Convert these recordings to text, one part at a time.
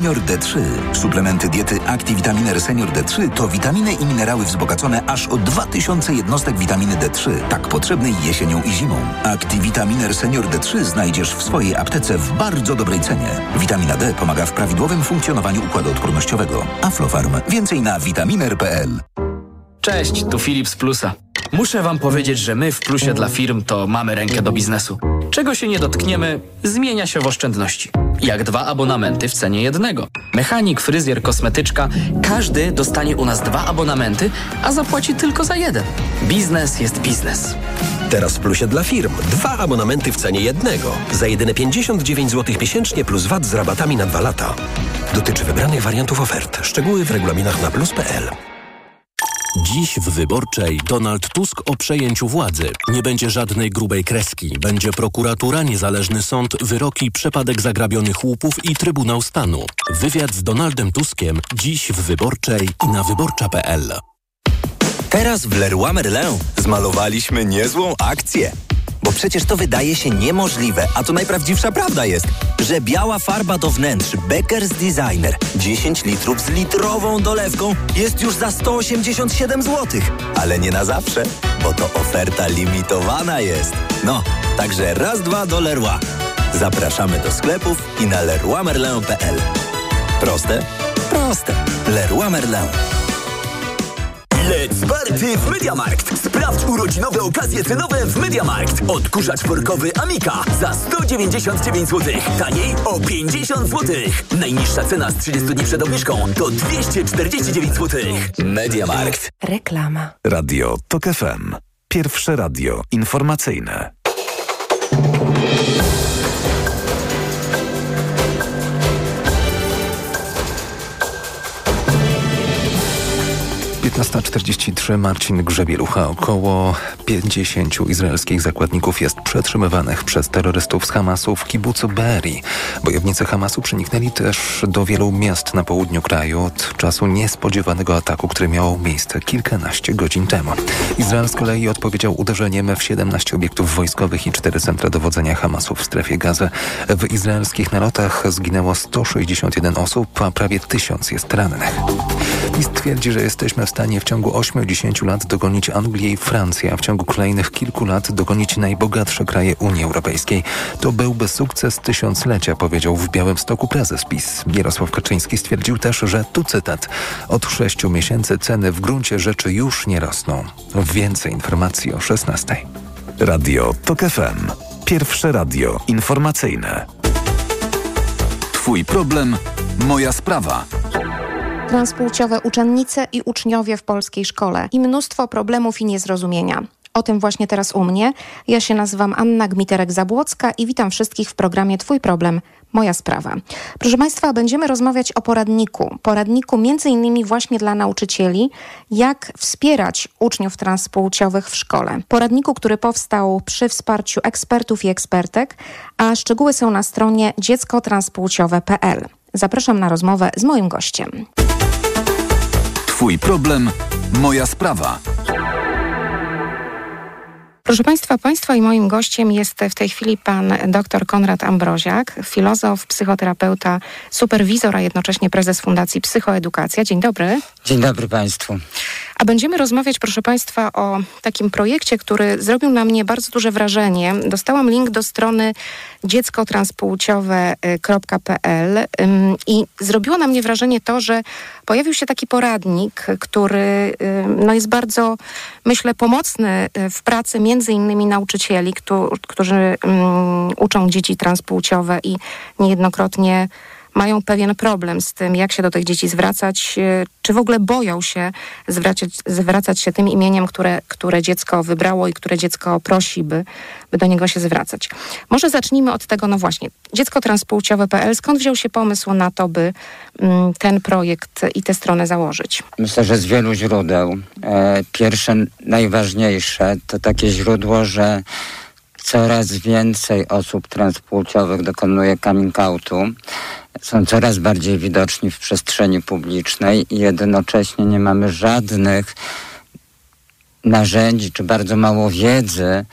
Senior D3. Suplementy diety ActiVitaminer Senior D3 to witaminy i minerały wzbogacone aż o 2000 jednostek witaminy D3, tak potrzebnej jesienią i zimą. ActiVitaminer Senior D3 znajdziesz w swojej aptece w bardzo dobrej cenie. Witamina D pomaga w prawidłowym funkcjonowaniu układu odpornościowego. Aflofarm. Więcej na vitaminer.pl. Cześć, tu Filip z Plusa. Muszę wam powiedzieć, że my w Plusie dla firm to mamy rękę do biznesu. Czego się nie dotkniemy, zmienia się w oszczędności. Jak dwa abonamenty w cenie jednego. Mechanik, fryzjer, kosmetyczka, każdy dostanie u nas dwa abonamenty, a zapłaci tylko za jeden. Biznes jest biznes. Teraz w Plusie dla firm. Dwa abonamenty w cenie jednego. Za jedyne 59 zł miesięcznie plus VAT z rabatami na dwa lata. Dotyczy wybranych wariantów ofert. Szczegóły w regulaminach na plus.pl. Dziś w Wyborczej Donald Tusk o przejęciu władzy. Nie będzie żadnej grubej kreski. Będzie prokuratura, niezależny sąd, wyroki, przepadek zagrabionych łupów i Trybunał Stanu. Wywiad z Donaldem Tuskiem dziś w Wyborczej i na wyborcza.pl. Teraz w Leroy Merlin zmalowaliśmy niezłą akcję. Bo przecież to wydaje się niemożliwe, a to najprawdziwsza prawda jest, że biała farba do wnętrz Becker's Designer 10 litrów z litrową dolewką jest już za 187 zł. Ale nie na zawsze, bo to oferta limitowana jest. No, także raz, dwa do Leroy. Zapraszamy do sklepów i na leroymerlin.pl. Proste? Proste. Leroy Merlin. Let's party w Mediamarkt! Sprawdź urodzinowe okazje cenowe w Mediamarkt. Odkurzacz workowy Amika za 199 zł. Taniej o 50 zł. Najniższa cena z 30 dni przed obniżką to 249 zł. Mediamarkt. Reklama. Radio TOK FM. Pierwsze radio informacyjne. 15.43 Marcin Grzebielucha. Około 50 izraelskich zakładników jest przetrzymywanych przez terrorystów z Hamasu w kibucu Be'eri. Bojownicy Hamasu przeniknęli też do wielu miast na południu kraju od czasu niespodziewanego ataku, który miał miejsce kilkanaście godzin temu. Izrael z kolei odpowiedział uderzeniem w 17 obiektów wojskowych i 4 centra dowodzenia Hamasu w strefie Gazy. W izraelskich nalotach zginęło 161 osób, a prawie tysiąc jest rannych. PiS twierdzi, że jesteśmy w stanie w ciągu 8-10 lat dogonić Anglię i Francję, a w ciągu kolejnych kilku lat dogonić najbogatsze kraje Unii Europejskiej. To byłby sukces tysiąclecia, powiedział w Białymstoku prezes PiS. Jarosław Kaczyński stwierdził też, że tu cytat. Od sześciu miesięcy ceny w gruncie rzeczy już nie rosną. Więcej informacji o 16. Radio TOK FM. Pierwsze radio informacyjne. Twój problem, moja sprawa transpłciowe uczennice i uczniowie w polskiej szkole i mnóstwo problemów i niezrozumienia. O tym właśnie teraz u mnie. Ja się nazywam Anna Gmiterek-Zabłocka i witam wszystkich w programie Twój problem, moja sprawa. Proszę Państwa, będziemy rozmawiać o poradniku. Poradniku między innymi właśnie dla nauczycieli, jak wspierać uczniów transpłciowych w szkole. Poradniku, który powstał przy wsparciu ekspertów i ekspertek, a szczegóły są na stronie dzieckotranspłciowe.pl. Zapraszam na rozmowę z moim gościem. Twój problem, moja sprawa. Proszę Państwa, Państwa i moim gościem jest w tej chwili pan dr Konrad Ambroziak, filozof, psychoterapeuta, superwizor, a jednocześnie prezes Fundacji Psychoedukacja. Dzień dobry. Dzień dobry Państwu. A będziemy rozmawiać, proszę Państwa, o takim projekcie, który zrobił na mnie bardzo duże wrażenie. Dostałam link do strony dzieckotranspłciowe.pl i zrobiło na mnie wrażenie to, że pojawił się taki poradnik, który no, jest bardzo, myślę, pomocny y, w pracy między innymi nauczycieli, którzy uczą dzieci transpłciowe i niejednokrotnie mają pewien problem z tym, jak się do tych dzieci zwracać, e, czy w ogóle boją się zwracać, zwracać się tym imieniem, które, które dziecko wybrało i które dziecko prosi, by, by do niego się zwracać. Może zacznijmy od tego, no właśnie, dziecko transpłciowe.pl, skąd wziął się pomysł na to, by mm, ten projekt i tę stronę założyć? Myślę, że z wielu źródeł. E, pierwsze, najważniejsze to takie źródło, że coraz więcej osób transpłciowych dokonuje coming outu są coraz bardziej widoczni w przestrzeni publicznej i jednocześnie nie mamy żadnych narzędzi czy bardzo mało wiedzy,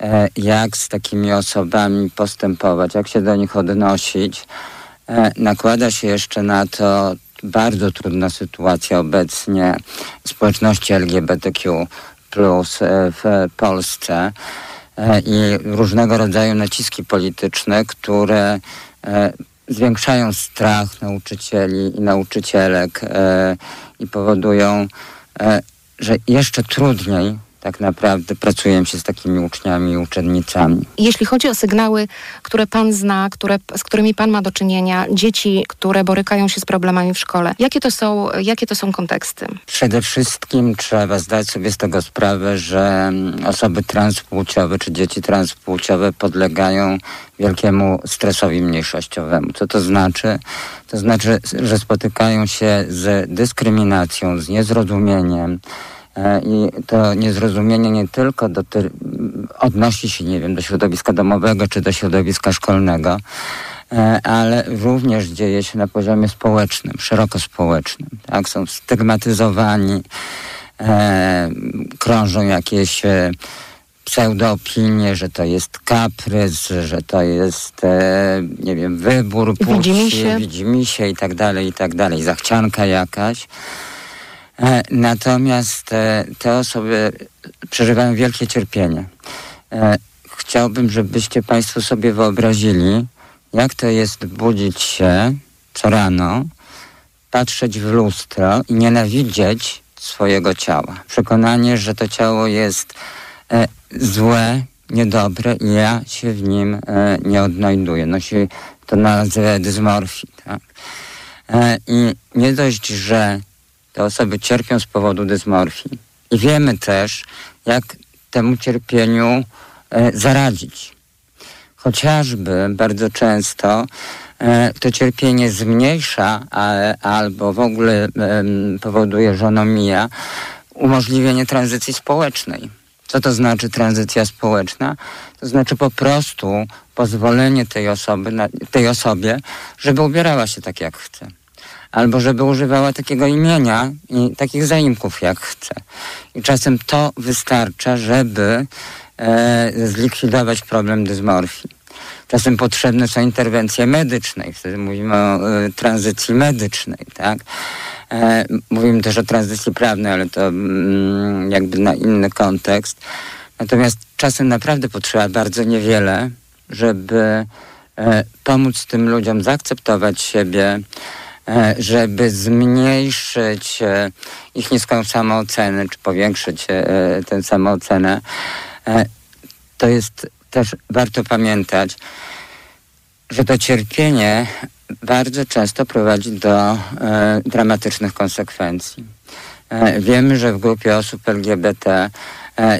e, jak z takimi osobami postępować, jak się do nich odnosić. E, nakłada się jeszcze na to bardzo trudna sytuacja obecnie społeczności LGBTQ e, w Polsce i różnego rodzaju naciski polityczne, które zwiększają strach nauczycieli i nauczycielek i powodują, że jeszcze trudniej tak naprawdę pracujemy się z takimi uczniami i uczennicami. Jeśli chodzi o sygnały, które pan zna, które, z którymi pan ma do czynienia, dzieci, które borykają się z problemami w szkole, jakie to są, jakie to są konteksty? Przede wszystkim trzeba zdać sobie z tego sprawę, że osoby transpłciowe czy dzieci transpłciowe podlegają wielkiemu stresowi mniejszościowemu. Co to znaczy? To znaczy, że spotykają się z dyskryminacją, z niezrozumieniem, I to niezrozumienie nie tylko doty- odnosi się, nie wiem, do środowiska domowego czy do środowiska szkolnego, e, ale również dzieje się na poziomie społecznym, szeroko społecznym. Tak? Są stygmatyzowani, e, krążą jakieś e, pseudoopinie, że to jest kaprys, że to jest, e, nie wiem, wybór płci, widzimy się i tak dalej, i tak dalej, zachcianka jakaś. E, natomiast e, te osoby przeżywają wielkie cierpienie. E, chciałbym, żebyście Państwo sobie wyobrazili, jak to jest budzić się co rano, patrzeć w lustro i nienawidzieć swojego ciała. Przekonanie, że to ciało jest złe, niedobre i ja się w nim nie odnajduję. Nosi to nazwę dysmorfii. Tak? I nie dość, że te osoby cierpią z powodu dysmorfii. I wiemy też, jak temu cierpieniu e, zaradzić. Chociażby bardzo często e, to cierpienie zmniejsza albo w ogóle e, powoduje, że ono mija, umożliwienie tranzycji społecznej. Co to znaczy tranzycja społeczna? To znaczy po prostu pozwolenie tej osoby, na, tej osobie, żeby ubierała się tak jak chce albo żeby używała takiego imienia i takich zaimków jak chce. I czasem to wystarcza, żeby e, zlikwidować problem dysmorfii. Czasem potrzebne są interwencje medyczne wtedy mówimy o e, tranzycji medycznej, tak? E, mówimy też o tranzycji prawnej, ale to mm, jakby na inny kontekst. Natomiast czasem naprawdę potrzeba bardzo niewiele, żeby e, pomóc tym ludziom zaakceptować siebie, żeby zmniejszyć e, ich niską samoocenę, czy powiększyć e, tę samoocenę, to jest też warto pamiętać, że to cierpienie bardzo często prowadzi do dramatycznych konsekwencji. Wiemy, że w grupie osób LGBT E,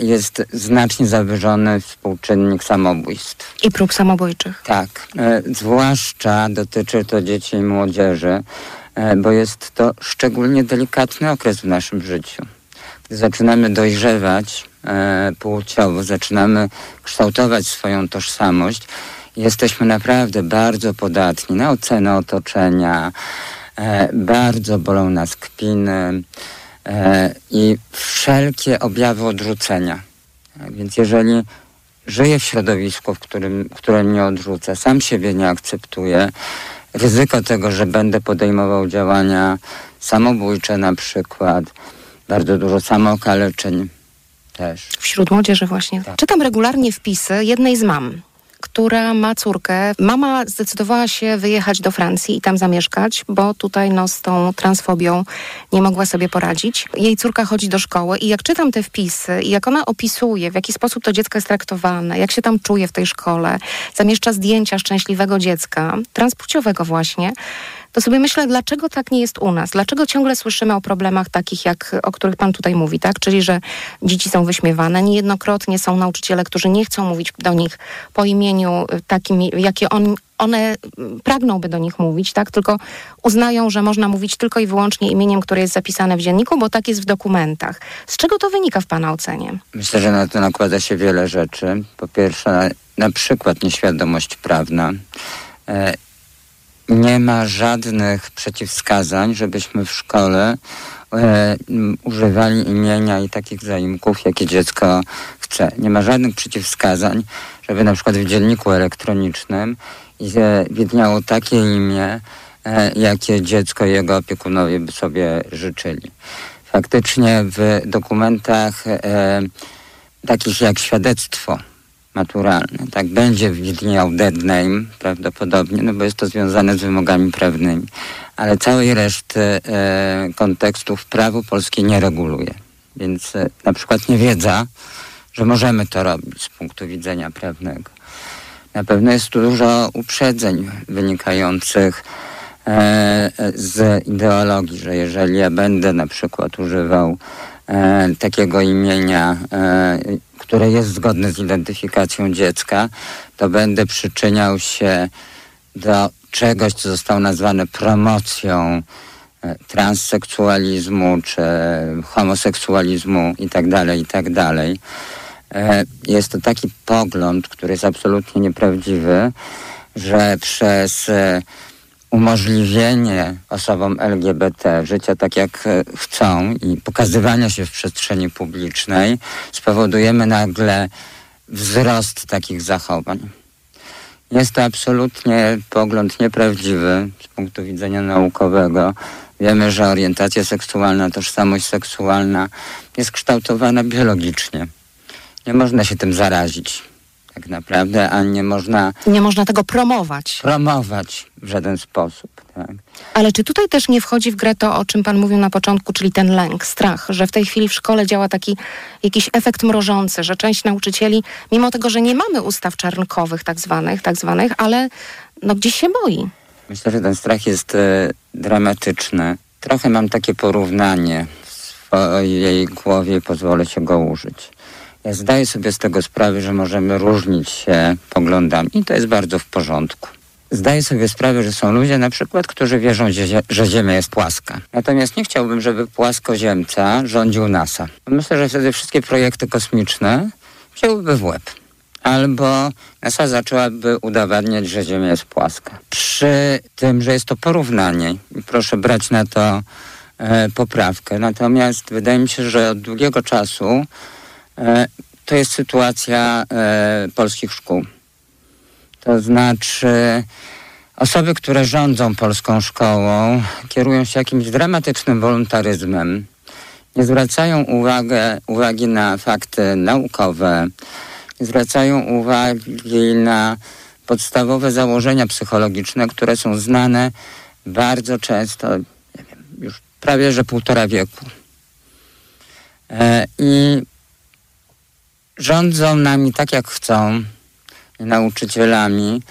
jest znacznie zawyżony współczynnik samobójstw. I prób samobójczych. Tak. E, zwłaszcza dotyczy to dzieci i młodzieży, e, bo jest to szczególnie delikatny okres w naszym życiu. Gdy zaczynamy dojrzewać płciowo, zaczynamy kształtować swoją tożsamość, jesteśmy naprawdę bardzo podatni na ocenę otoczenia, bardzo bolą nas kpiny, e, i wszelkie objawy odrzucenia. Tak, więc jeżeli żyję w środowisku, w którym, które mnie odrzuca, sam siebie nie akceptuję, ryzyko tego, że będę podejmował działania samobójcze na przykład, bardzo dużo samookaleczeń też. Wśród młodzieży właśnie. Tak. Czytam regularnie wpisy jednej z mam która ma córkę. Mama zdecydowała się wyjechać do Francji i tam zamieszkać, bo tutaj no, z tą transfobią nie mogła sobie poradzić. Jej córka chodzi do szkoły i jak czytam te wpisy i jak ona opisuje, w jaki sposób to dziecko jest traktowane, jak się tam czuje w tej szkole, zamieszcza zdjęcia szczęśliwego dziecka, transpłciowego właśnie, to sobie myślę, dlaczego tak nie jest u nas? Dlaczego ciągle słyszymy o problemach takich, jak, o których pan tutaj mówi, tak? Czyli, że dzieci są wyśmiewane. Niejednokrotnie są nauczyciele, którzy nie chcą mówić do nich po imieniu takim, jakie on, one pragnąłby do nich mówić, tak? Tylko uznają, że można mówić tylko i wyłącznie imieniem, które jest zapisane w dzienniku, bo tak jest w dokumentach. Z czego to wynika w Pana ocenie? Myślę, że na to nakłada się wiele rzeczy. Po pierwsze, na, na przykład nieświadomość prawna. E, nie ma żadnych przeciwwskazań, żebyśmy w szkole e, używali imienia i takich zaimków, jakie dziecko chce. Nie ma żadnych przeciwwskazań, żeby na przykład w dzienniku elektronicznym widniało takie imię, e, jakie dziecko i jego opiekunowie by sobie życzyli. Faktycznie w dokumentach e, takich jak świadectwo maturalne, tak będzie widniał dead name prawdopodobnie, no bo jest to związane z wymogami prawnymi, ale całej reszty e, kontekstów prawo polskie nie reguluje. Więc e, na przykład nie wiedza, że możemy to robić z punktu widzenia prawnego. Na pewno jest tu dużo uprzedzeń wynikających e, z ideologii, że jeżeli ja będę na przykład używał e, takiego imienia, e, które jest zgodne z identyfikacją dziecka, to będę przyczyniał się do czegoś, co zostało nazwane promocją e, transseksualizmu czy homoseksualizmu itd., tak itd. Tak e, jest to taki pogląd, który jest absolutnie nieprawdziwy, że przez e, umożliwienie osobom LGBT życia tak jak chcą i pokazywania się w przestrzeni publicznej spowodujemy nagle wzrost takich zachowań. Jest to absolutnie pogląd nieprawdziwy z punktu widzenia naukowego. Wiemy, że orientacja seksualna, tożsamość seksualna jest kształtowana biologicznie. Nie można się tym zarazić tak naprawdę, a nie można... Nie można tego promować. Promować w żaden sposób, tak. Ale czy tutaj też nie wchodzi w grę to, o czym pan mówił na początku, czyli ten lęk, strach, że w tej chwili w szkole działa taki jakiś efekt mrożący, że część nauczycieli, mimo tego, że nie mamy ustaw czarnkowych tak zwanych, tak zwanych ale no gdzieś się boi. Myślę, że ten strach jest e, dramatyczny. Trochę mam takie porównanie w swojej głowie, pozwolę się go użyć. Zdaję sobie z tego sprawę, że możemy różnić się poglądami i to jest bardzo w porządku. Zdaję sobie sprawę, że są ludzie na przykład, którzy wierzą, że Ziemia jest płaska. Natomiast nie chciałbym, żeby płaskoziemca rządził NASA. Myślę, że wtedy wszystkie projekty kosmiczne wzięłyby w łeb. Albo NASA zaczęłaby udowadniać, że Ziemia jest płaska. Przy tym, że jest to porównanie, proszę brać na to e, poprawkę. Natomiast wydaje mi się, że od długiego czasu to jest sytuacja e, polskich szkół. To znaczy osoby, które rządzą polską szkołą, kierują się jakimś dramatycznym wolontaryzmem. Nie zwracają uwagi na fakty naukowe, nie zwracają uwagi na podstawowe założenia psychologiczne, które są znane bardzo często, wiem, już prawie że półtora wieku. E, I rządzą nami tak, jak chcą, nauczycielami.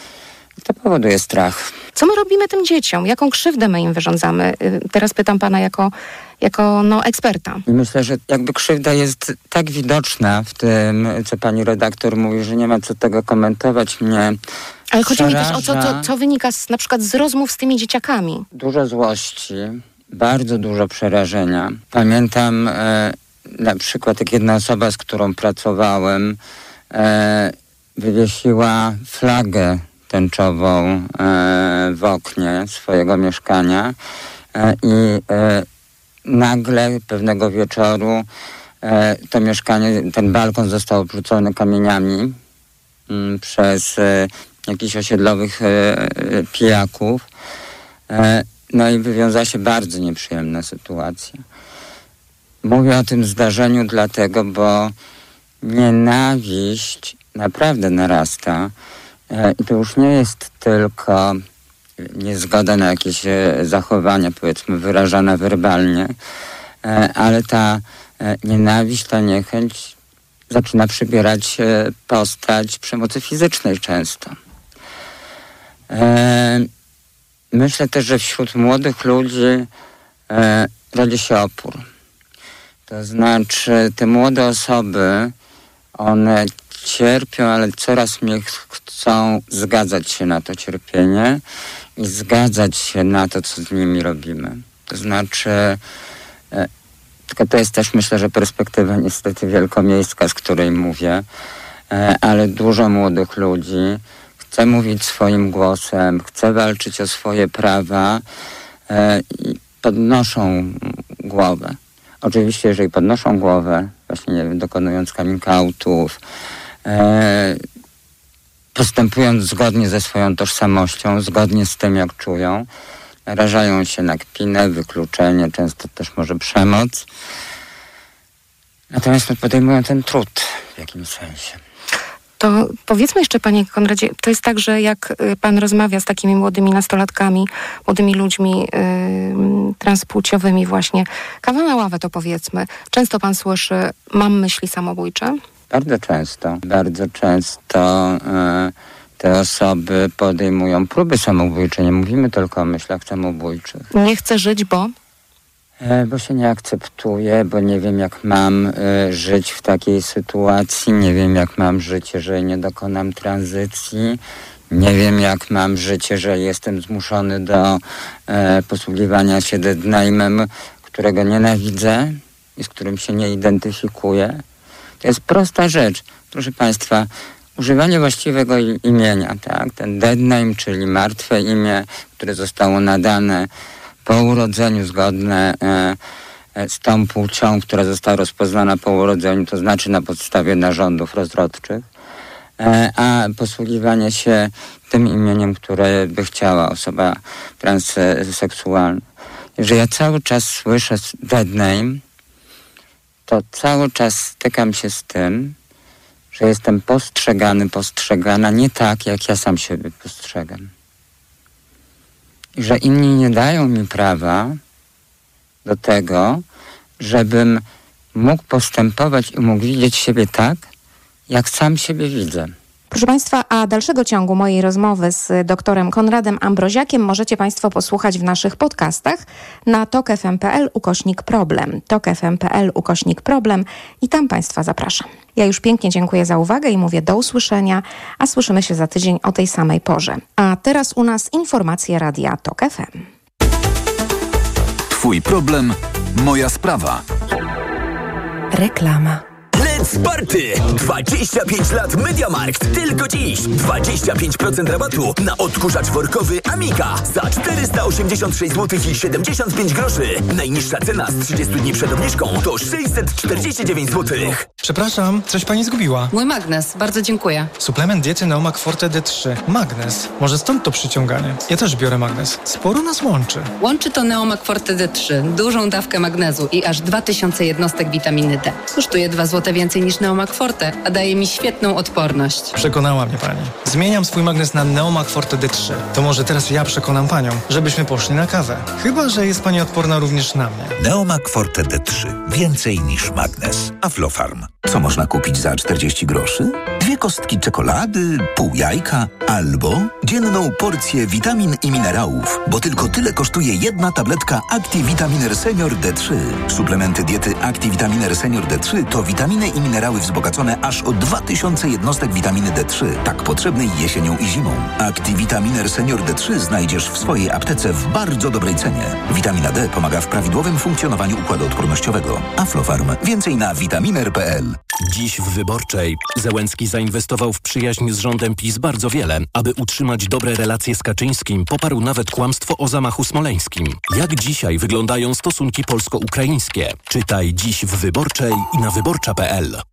To powoduje strach. Co my robimy tym dzieciom? Jaką krzywdę my im wyrządzamy? Y, teraz pytam pana jako, jako no, eksperta. I myślę, że jakby krzywda jest tak widoczna w tym, co pani redaktor mówi, że nie ma co tego komentować. Mnie Ale chodzi mi też o co, co, co wynika z, na przykład z rozmów z tymi dzieciakami. Dużo złości, bardzo dużo przerażenia. Pamiętam e, na przykład jak jedna osoba, z którą pracowałem, e, wywiesiła flagę tęczową e, w oknie swojego mieszkania e, i e, nagle pewnego wieczoru e, to mieszkanie, ten balkon został obrzucony kamieniami m, mm, przez e, jakichś osiedlowych pijaków. No i wywiązała się bardzo nieprzyjemna sytuacja. Mówię o tym zdarzeniu dlatego, bo nienawiść naprawdę narasta. E, I to już nie jest tylko niezgoda na jakieś e, zachowania, powiedzmy, wyrażane werbalnie, e, ale ta nienawiść, ta niechęć zaczyna przybierać postać przemocy fizycznej często. Myślę też, że wśród młodych ludzi rodzi się opór. To znaczy, te młode osoby, one cierpią, ale coraz mniej chcą zgadzać się na to cierpienie i zgadzać się na to, co z nimi robimy. To znaczy, e, tylko to jest też myślę, że perspektywa niestety wielkomiejska, z której mówię, e, ale dużo młodych ludzi chce mówić swoim głosem, chce walczyć o swoje prawa e, i podnoszą głowę. Oczywiście, jeżeli podnoszą głowę, właśnie nie wiem, dokonując coming outów, e, postępując zgodnie ze swoją tożsamością, zgodnie z tym, jak czują, narażają się na kpinę, wykluczenie, często też może przemoc. Natomiast podejmują ten trud w jakimś sensie. To powiedzmy jeszcze, panie Konradzie, to jest tak, że jak y, pan rozmawia z takimi młodymi nastolatkami, młodymi ludźmi yy, transpłciowymi właśnie, kawa na ławę to powiedzmy, często pan słyszy, mam myśli samobójcze? Bardzo często, bardzo często yy, te osoby podejmują próby samobójcze. Nie mówimy tylko o myślach samobójczych. Nie chcę żyć, bo? E, bo się nie akceptuję, bo nie wiem, jak mam y, żyć w takiej sytuacji, nie wiem, jak mam żyć, jeżeli nie dokonam tranzycji, nie wiem, jak mam żyć, jeżeli jestem zmuszony do e, posługiwania się deadname'em, którego nienawidzę i z którym się nie identyfikuję. To jest prosta rzecz. Proszę Państwa, używanie właściwego imienia, tak? Ten deadname, czyli martwe imię, które zostało nadane po urodzeniu zgodne e, e, z tą płcią, która została rozpoznana po urodzeniu, to znaczy na podstawie narządów rozrodczych, e, a posługiwanie się tym imieniem, które by chciała osoba transseksualna. Jeżeli ja cały czas słyszę dead name, to cały czas stykam się z tym, że jestem postrzegany, postrzegana nie tak, jak ja sam siebie postrzegam że inni nie dają mi prawa do tego, żebym mógł postępować i mógł widzieć siebie tak, jak sam siebie widzę. Proszę Państwa, a dalszego ciągu mojej rozmowy z doktorem Konradem Ambroziakiem możecie Państwo posłuchać w naszych podcastach na tokfm.pl ukośnik problem. tokfm.pl ukośnik problem i tam Państwa zapraszam. Ja już pięknie dziękuję za uwagę i mówię do usłyszenia, a słyszymy się za tydzień o tej samej porze. A teraz u nas informacje Radia TOK FM. Twój problem, moja sprawa. Reklama. Let's Party! 25 lat Mediamarkt. Tylko dziś 25% rabatu na odkurzacz workowy Amika za 486 zł i 75 groszy. Najniższa cena z 30 dni przed obniżką to 649 zł. Przepraszam, coś pani zgubiła. Mój magnes, bardzo dziękuję. Suplement diety Neomak Forte D3. Magnes. Może stąd to przyciąganie. Ja też biorę magnes. Sporo nas łączy. Łączy to Neomak Forte D3. Dużą dawkę magnezu i aż 2000 jednostek witaminy D. Kosztuje 2 zł więcej niż Neomak Forte, a daje mi świetną odporność. Przekonała mnie pani. Zmieniam swój magnes na Neomak Forte D3. To może teraz ja przekonam panią, żebyśmy poszli na kawę. Chyba, że jest pani odporna również na mnie. Neomak Forte D3. Więcej niż magnes. Aflofarm. Co można kupić za 40 groszy? Dwie kostki czekolady, pół jajka albo dzienną porcję witamin i minerałów, bo tylko tyle kosztuje jedna tabletka ActiVitaminer Senior D3. Suplementy diety ActiVitaminer Senior D3 to witaminy i minerały wzbogacone aż o 2000 jednostek witaminy D3, tak potrzebnej jesienią i zimą. ActiVitaminer Senior D3 znajdziesz w swojej aptece w bardzo dobrej cenie. Witamina D pomaga w prawidłowym funkcjonowaniu układu odpornościowego. Aflofarm. Więcej na vitaminer.pl. Dziś w Wyborczej Zełenski zainwestował w przyjaźń z rządem PiS bardzo wiele. Aby utrzymać dobre relacje z Kaczyńskim, poparł nawet kłamstwo o zamachu smoleńskim. Jak dzisiaj wyglądają stosunki polsko-ukraińskie? Czytaj dziś w Wyborczej i na wyborcza.pl.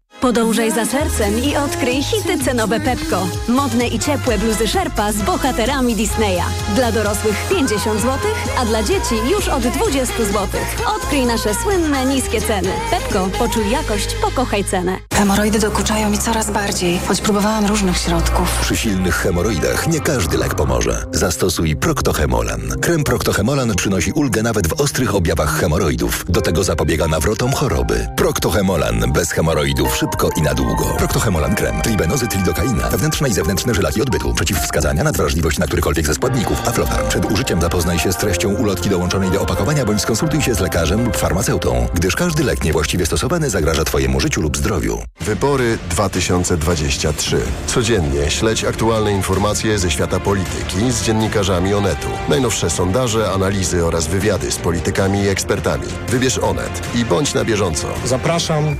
Podążaj za sercem i odkryj hity cenowe Pepko. Modne i ciepłe bluzy Sherpa z bohaterami Disneya. Dla dorosłych 50 zł, a dla dzieci już od 20 zł. Odkryj nasze słynne niskie ceny. Pepko, poczuj jakość, pokochaj cenę. Hemoroidy dokuczają mi coraz bardziej, choć próbowałam różnych środków. Przy silnych hemoroidach nie każdy lek pomoże. Zastosuj Proctohemolan. Krem Proctohemolan przynosi ulgę nawet w ostrych objawach hemoroidów. Do tego zapobiega nawrotom choroby. Proctohemolan bez hemoroidów szybko szybko i na długo. Proctohemolan krem, tribenozy, tridokaina, wewnętrzne i zewnętrzne żylaki odbytu, przeciwwskazania, nadwrażliwość na którykolwiek ze składników, aflofarm. Przed użyciem zapoznaj się z treścią ulotki dołączonej do opakowania bądź skonsultuj się z lekarzem lub farmaceutą, gdyż każdy lek niewłaściwie stosowany zagraża Twojemu życiu lub zdrowiu. Wybory 2023. Codziennie śledź aktualne informacje ze świata polityki z dziennikarzami Onetu. Najnowsze sondaże, analizy oraz wywiady z politykami i ekspertami. Wybierz Onet i bądź na bieżąco. Zapraszam